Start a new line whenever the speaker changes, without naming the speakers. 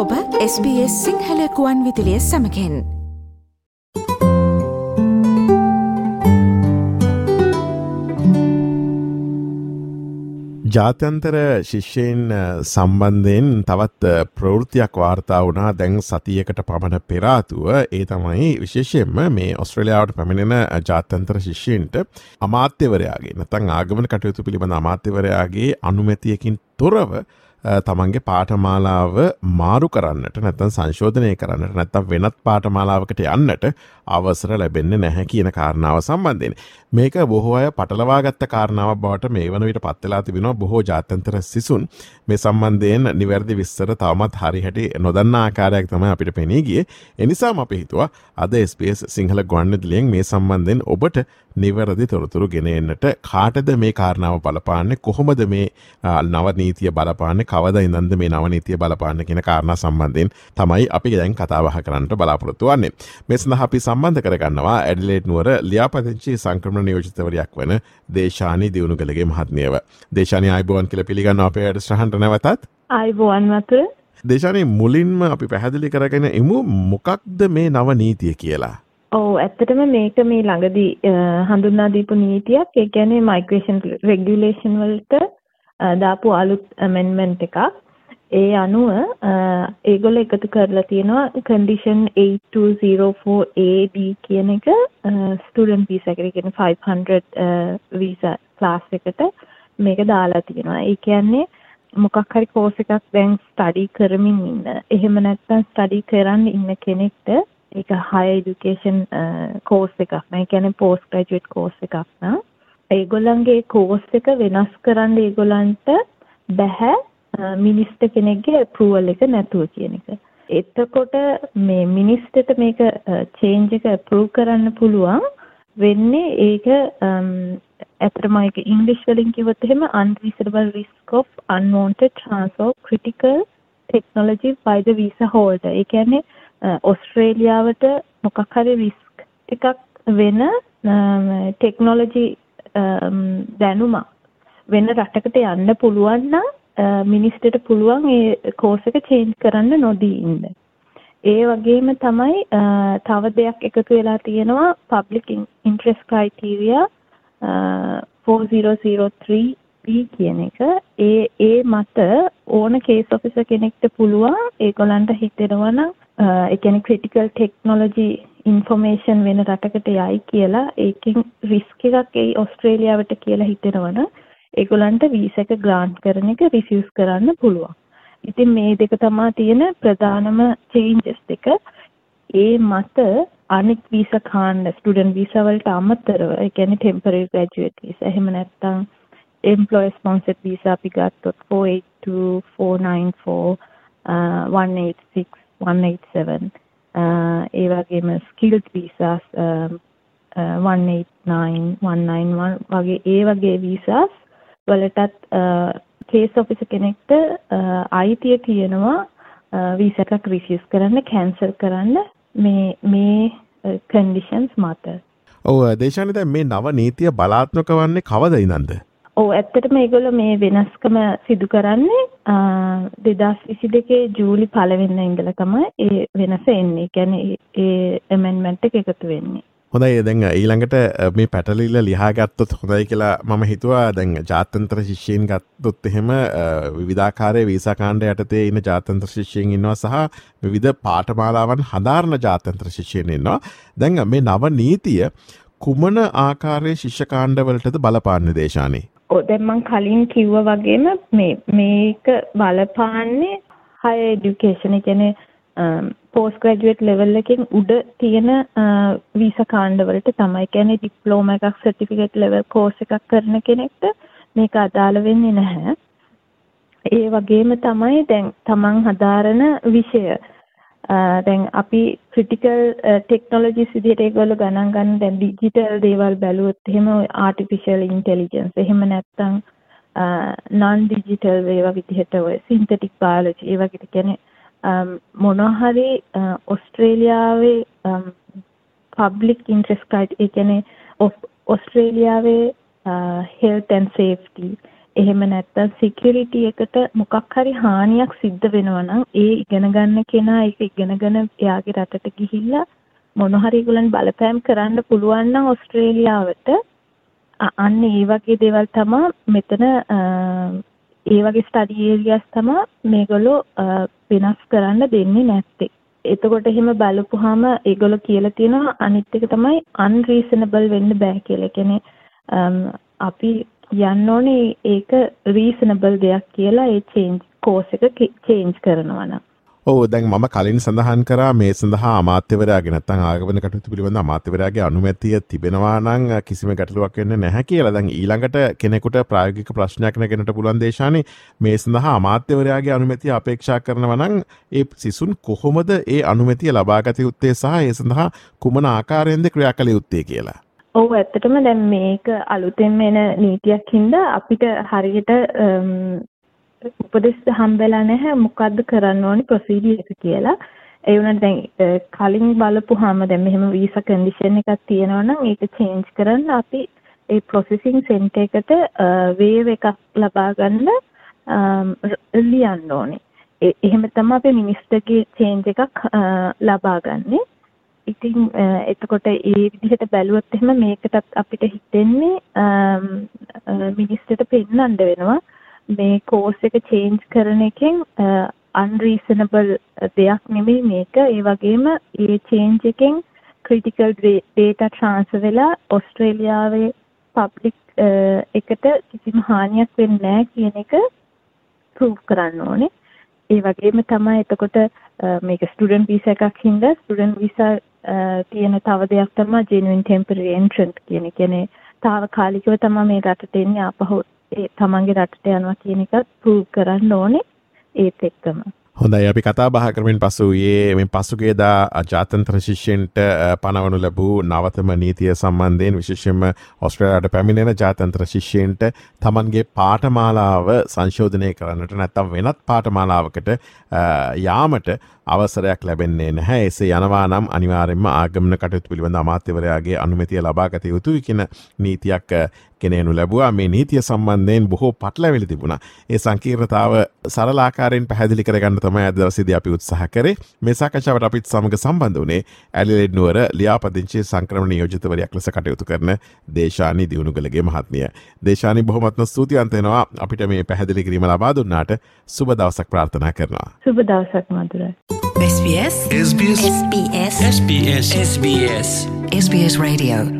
ඔබ SBS සිංහලකුවන් විදිලිය සමකෙන් ජාත්‍යන්තර ශිෂ්‍යයෙන් සම්බන්ධයෙන් තවත් ප්‍රවෘතියක් වාර්තා වුණා. දැන් සතියකට පමණ පෙරාතුව ඒ තමයි විශේෂයෙන්ම මේ ඔස්ට්‍රලියාවට පැමිණෙන ජාත්‍යන්තර ශිෂ්‍යන්ට අමාත්‍යවරයාගේ නතන් ආගමන කටයුතු පිළිබඳ අමාත්‍යවරයාගේ අනුමැතියකින් තොරව තමන්ගේ පාටමාලාව මාරු කරන්නට නැත්තන් සංශෝධනය කරන්නට නැත්තම් වෙනත් පාටමාලාවකට යන්නට අවසර ලැබෙන්න නැහැ කියන කාරණාව සම්බන්ධයෙන්. මේක බොහෝ අය පටලවාගත්ත කාරණාව බවට මේ වන විට පත්වෙලා තිබෙනවා බොහෝ ජාතන්තර සිසුන්. මේ සම්බන්ධයෙන් නිවැරදි විස්සර තවමත් හරි හැටි නොදන්න ආකාරයක් තමයි අපිට පෙනී ගිය. එනිසාම අපි හිතුවා අද ස්පේස් සිංහල ගොන්නදිලියෙන් මේ සම්බන්ධයෙන් ඔබට නිවැරදි තොරතුරු ගෙනෙන්නට කාටද මේ කාරණාව බලපාන්නේ? කොහොමද මේ නවනීතිය බලපාන්නේ? කවද ඉඳන්ද මේ නවනීතිය බලපාන්න කියන කාරණා සම්බන්ධයෙන් තමයි අපි දැන් කතාබහ කරන්නට බලාපොරොත්තු වන්නේ. මේ සඳහා අපි සම්බන්ධ කරගන්නවා. ඇඩිලේට් නුවර ලියාපදිංචි සංක්‍රමණ නියෝජිතවරයක් වන දේශානි දියුණුගලගේ මහත්මියව. දේශානය අයිබෝවන් කියල පිළිගන්න අපේ අයට ශ්‍රහන්ට නැවතත්.
අයිබෝවන් මතු.
දේශානය මුලින්ම අපි පැහැදිලි කරගෙන එමු මොකක්ද මේ නව නීතිය කියලා.
ඔව් ඇත්තටම මේක මේ ළඟදී හඳුන්වා දීපු නීතියක්. ඒ කියන්නේ මයිග්‍රේෂන් රෙගියුලේෂන් වලට දාපු අලුත් ඇමෙන්ඩ්මන්ට් එකක්. ඒ අනුව ඒගොල්ලෝ එකතු කරලා තියෙනවා කන්ඩිෂන් 8204AD කියන එක ස්ටුඩන්ට් වීසා එකට කියන 500 වීසා ක්ලාස් එකට මේක දාලා තියෙනවා. ඒ කියන්නේ මොකක් හරි කෝස් එකක් දැන් ස්ටඩි කරමින් ඉන්න. එහෙම නැත්නම් ස්ටඩි කරන් ඉන්න කෙනෙක්ට ඒක higher education කෝස් එකක් නෑ. ඒ කියන්නේ post graduate කෝස් එකක් නා. ඒගොල්ලන්ගේ කෝස් එක වෙනස් කරන්න ඒගොල්ලන්ට බැහැ මිනිස්ටර් කෙනෙක්ගේ approval එක නැතුව කියන එක. එතකොට මේ මිනිස්ටර්ට මේක change එක approve කරන්න පුළුවන් වෙන්නේ ඒක ඇත්තටම ඒක ඉංග්‍රීසි වලින් කිව්වොත් එහෙම unreasonable risk of unwanted transfer of critical technology by the visa holder. ඒ කියන්නේ ඔස්ට්‍රේලියාවට මොකක් හරි රිස්ක් එකක් වෙන ටෙක්නොලොජි දැනුමක් වෙන රටකට යන්න පුළුවන් නම් මිනිස්ටර්ට පුළුවන් ඒ කෝස් එක චේන්ජ් කරන්න නොදී ඉන්න. ඒ වගේම තමයි තව දෙයක් එකතු වෙලා තියෙනවා public interest criteria 4003 B කියන එක. ඒ ඒ මත ඕන කේස් ඔෆිසර් කෙනෙක්ට පුළුවන් ඒගොල්ලන්ට හිතෙනවා නම් ඒ කියන්නේ ක්‍රිටිකල් ටෙක්නොලොජි ඉන්ෆර්මේෂන් වෙන රටකට යයි කියලා ඒකෙන් රිස්ක් එකක් ඒ ඔස්ට්‍රේලියාවට කියලා හිතනවනම් ඒගොල්ලන්ට වීසා එක ග්‍රාන්ට් කරන එක රිෆියුස් කරන්න පුළුවන්. ඉතින් මේ දෙක තමයි තියෙන ප්‍රධානම චේන්ජස් දෙක. ඒ මත අනිත් වීසා කාණ්ඩ ස්ටුඩන්ට් වීසා වලට අමතරව ඒ කියන්නේ ටෙම්පරරි ග්‍රැජුවේට් වීසා එහෙම නැත්නම් employer sponsored visa අපි ගත්තොත් 482 494 uh, 186 187 uh, ඒ වගේම ස්කිල්ඩ් වීසාස් 189 191 වගේ ඒ වගේ වීසාස් වලටත් කේස් ඔෆිසර් කෙනෙක්ට අයිතිය තියෙනවා වීසා එකක් රිෆියුස් කරන්න කැන්සල් කරන්න මේ මේ කන්ඩිෂන්ස් මත.
ඔව් දේශානි දැන් මේ නව නීතිය බලාත්මක වන්නේ කවද ඉඳන්ද?
ඔව් ඇත්තටම ඒගොල්ලෝ මේ වෙනස්කම සිදු කරන්නේ 2022 ජූලි පළවෙනිදා ඉඳලා තමයි ඒ වෙනස එන්නේ. කියන්නේ ඒ ඇමෙන්ඩ්මන්ට් එක එකතු වෙන්නේ.
හොඳයි දැන් ඊළඟට මේ පැටලිල්ල ලිහා ගත්තොත් හොඳයි කියලා මම හිතුවා දැන් ජාත්‍යන්තර ශිෂ්‍යයන් ගත්තොත් එහෙම විවිධාකාරයේ වීසා කාණ්ඩ යටතේ ඉන්න ජාත්‍යන්තර ශිෂ්‍යයන් ඉන්නවා සහ විවිධ පාඨමාලාවන් හදාරන ජාත්‍යන්තර ශිෂ්‍යයන් ඉන්නවා. දැන් මේ නව නීතිය කුමන ආකාරයේ ශිෂ්‍ය කාණ්ඩවලටද බලපාන්නේ දේශානේ?
ඔව් දැන් මම කලින් කිව්වා වගේම මේ මේක බලපාන්නේ higher education ඒ කියන්නේ පෝස්ට් ග්‍රැජුවේට් ලෙවල් එකෙන් උඩ තියෙන uh, වීසා කාණ්ඩවලට තමයි. කියන්නේ ඩිප්ලෝමා එකක් සර්ටිෆිකේට් ලෙවල් කෝස් එකක් කරන කෙනෙක්ට මේක අදාළ වෙන්නේ නැහැ. ඒ වගේම තමයි දැන් තමන් හදාරන විෂය uh, දැන් අපි ක්‍රිටිකල් ටෙක්නොලොජිස් uh, විදිහට ඒගොල්ලෝ ගණන් ගන්න දැන් ඩිජිටල් දේවල් බැලුවොත් එහෙම ආටිෆිෂල් ඉන්ටෙලිජන්ස් එහෙම නැත්නම් non digital ඒවා විදිහට ඔය සින්තටික් බයොලොජි ඒ වගේ කියන්නේ Um, මොනවා හරි ඔස්ට්‍රේලියාවේ පබ්ලික් ඉන්ට්‍රෙස්ට් කාඩ් ඒ කියන්නේ ඔස්ට්‍රේලියාවේ හෙල්ත් ඇන්ඩ් සේෆ්ටි එහෙම නැත්නම් සිකියුරිටි එකට මොකක් හරි හානියක් සිද්ධ වෙනවා නම් ඒ ඉගෙන ගන්න කෙනා ඒක ඉගෙනගෙන එයාගේ රටට ගිහිල්ලා මොන හරි ඒගොල්ලන් බලපෑම් කරන්න පුළුවන් නම් ඕස්ට්‍රේලියාවට අන්න ඒ වගේ දේවල් තමයි මෙතන uh, ඒ වගේ ස්ටඩි ඒරියාස් තමයි මේගොල්ලෝ වෙනස් කරන්න දෙන්නේ නැත්තේ. එතකොට එහෙම බලපුවාම ඒගොල්ලෝ කියලා තියෙනවා අනිත් එක තමයි unreasonable වෙන්න බෑ කියලා. ඒ කියන්නේ අපි යන්න ඕනේ ඒක රීසනබල් දෙයක් කියලා ඒ චේන්ජ් කෝස් එක චේන්ජ් කරනවා නම්
ඕ දැන් මම කලින් සඳහන් කරා මේ සඳහා අමාත්‍යවරයාගෙන නැත්නම් ආගමන කටයුතු පිළිබඳ අමාත්‍යවරයාගේ අනුමැතිය තිබෙනවා නම් කිසිම ගැටලුවක් වෙන්නේ නැහැ කියලා. දැන් ඊළඟට කෙනෙකුට ප්‍රායෝගික ප්‍රශ්නයක් නැගෙනට පුළුවන් දේශානේ මේ සඳහා අමාත්‍යවරයාගේ අනුමැතිය අපේක්ෂා කරනවා නම් ඒ සිසුන් කොහොමද ඒ අනුමැතිය ලබාගත යුත්තේ සහ ඒ සඳහා කුමන ආකාරයෙන්ද ක්‍රියා කළ යුත්තේ කියලා.
ඔව් ඇත්තටම දැන් මේක අලුතෙන් එන නීතියක් හින්දා අපිට හරියට උපදෙස් හම්බෙලා නැහැ මොකද්ද කරන්න ඕනි ප්‍රොසීඩියර් එක කියලා. ඒ වුණාට දැන් කලින් බලපුවාම දැන් මෙහෙම වීසා කන්ඩිෂන් එකක් තියෙනවා නම් ඒක චේන්ජ් කරන්න අපි ඒ ප්‍රොසෙසිං සෙන්ටර් එකට වේව් එකක් ලබා ගන්න ලියන්න ඕනේ. එහෙම තමයි අපි මිනිස්ටර්ගේ චේන්ජ් එකක් ලබා ගන්නෙ. ඉතින් එතකොට ඒ විදිහට බැලුවොත් එහෙම මේකටත් අපිට හිතෙන්නේ මිනිස්ටර්ට පෙන්වන්න වෙනවා. මේ කෝස් එක චේන්ජ් කරන එකෙන් unreasonable දෙයක් නෙමෙයි මේක. ඒ වගේම ඒ චේන්ජ් එකෙන් critical data transfer වෙලා ඕස්ට්‍රේලියාවේ public එකට කිසිම හානියක් වෙන්නේ නැහැ කියන එක prove කරන්න ඕනේ. ඒ වගේම තමයි එතකොට මේක ස්ටුඩන්ට් වීසා එකක් හින්දා ස්ටුඩන්ට් වීසා තියෙන තව දෙයක් තමයි genuine temporary entrant කියන. ඒ කියන්නේ తాවකාලිකව තමයි මේ රටට එන්නේ ආපහු ඒ තමන්ගේ රටට යනවා කියන එක ප්‍රූව් කරන්න ඕනේ ඒත් එක්කම.
හොඳයි අපි කතා බහ කරමින් පසු ඒ මේ පසුගේදා ජාතන්ත්‍ර ශිෂ්‍යන්ට පනවනු ලැබූ නවතම නීතිය සම්බන්ධයෙන් විශේෂයෙන්ම ඔස්ට්‍රේලියාවට පැමිණෙන ජාතන්ත්‍ර ශිෂ්‍යන්ට තමන්ගේ පාඨමාලාව සංශෝධනය කරන්නට නැත්තම් වෙනත් පාඨමාලාවකට යාමට අවසරයක් ලැබෙන්නේ නැහැ එසේ යනවා නම් අනිවාර්යෙන්ම ආගමන කටයුතු පිළිබඳ අමාත්‍යවරයාගේ අනුමැතිය ලබාගත යුතුයි කියන නීතියක් කෙනනු ලැබවා. මේ නීතිය සම්බන්ධයෙන් බොහෝ පටලැවිලි තිබුණ. ඒ සංකීර්ණතාව සරලාකාරයෙන් පැහැදිලි කරගන්න තමයි අදවසිද අපි උත්සාහ කරේ. මේ සාකච්ඡාවට අපිත් සමග සම්බන්ධ වනේ ඇලිලෙඩ් නුවර ලියාපදිංචි සංක්‍රමණ යෝජිතවරයක් ලෙස කටයුතු කරන දේශානී දියුණුගලගේ මහත්මිය. දේශානි බොහොමත්ම ස්තුතියන්තයනවා අපිට මේ පැහැදිලි කිරීම ලබා දුන්නාට සුබ දවසක් ප්‍රාර්ථනා කරනවා.
සුබ දවසක් මදුර
SBS. SBS. SBS. SBS. SBS. SBS Radio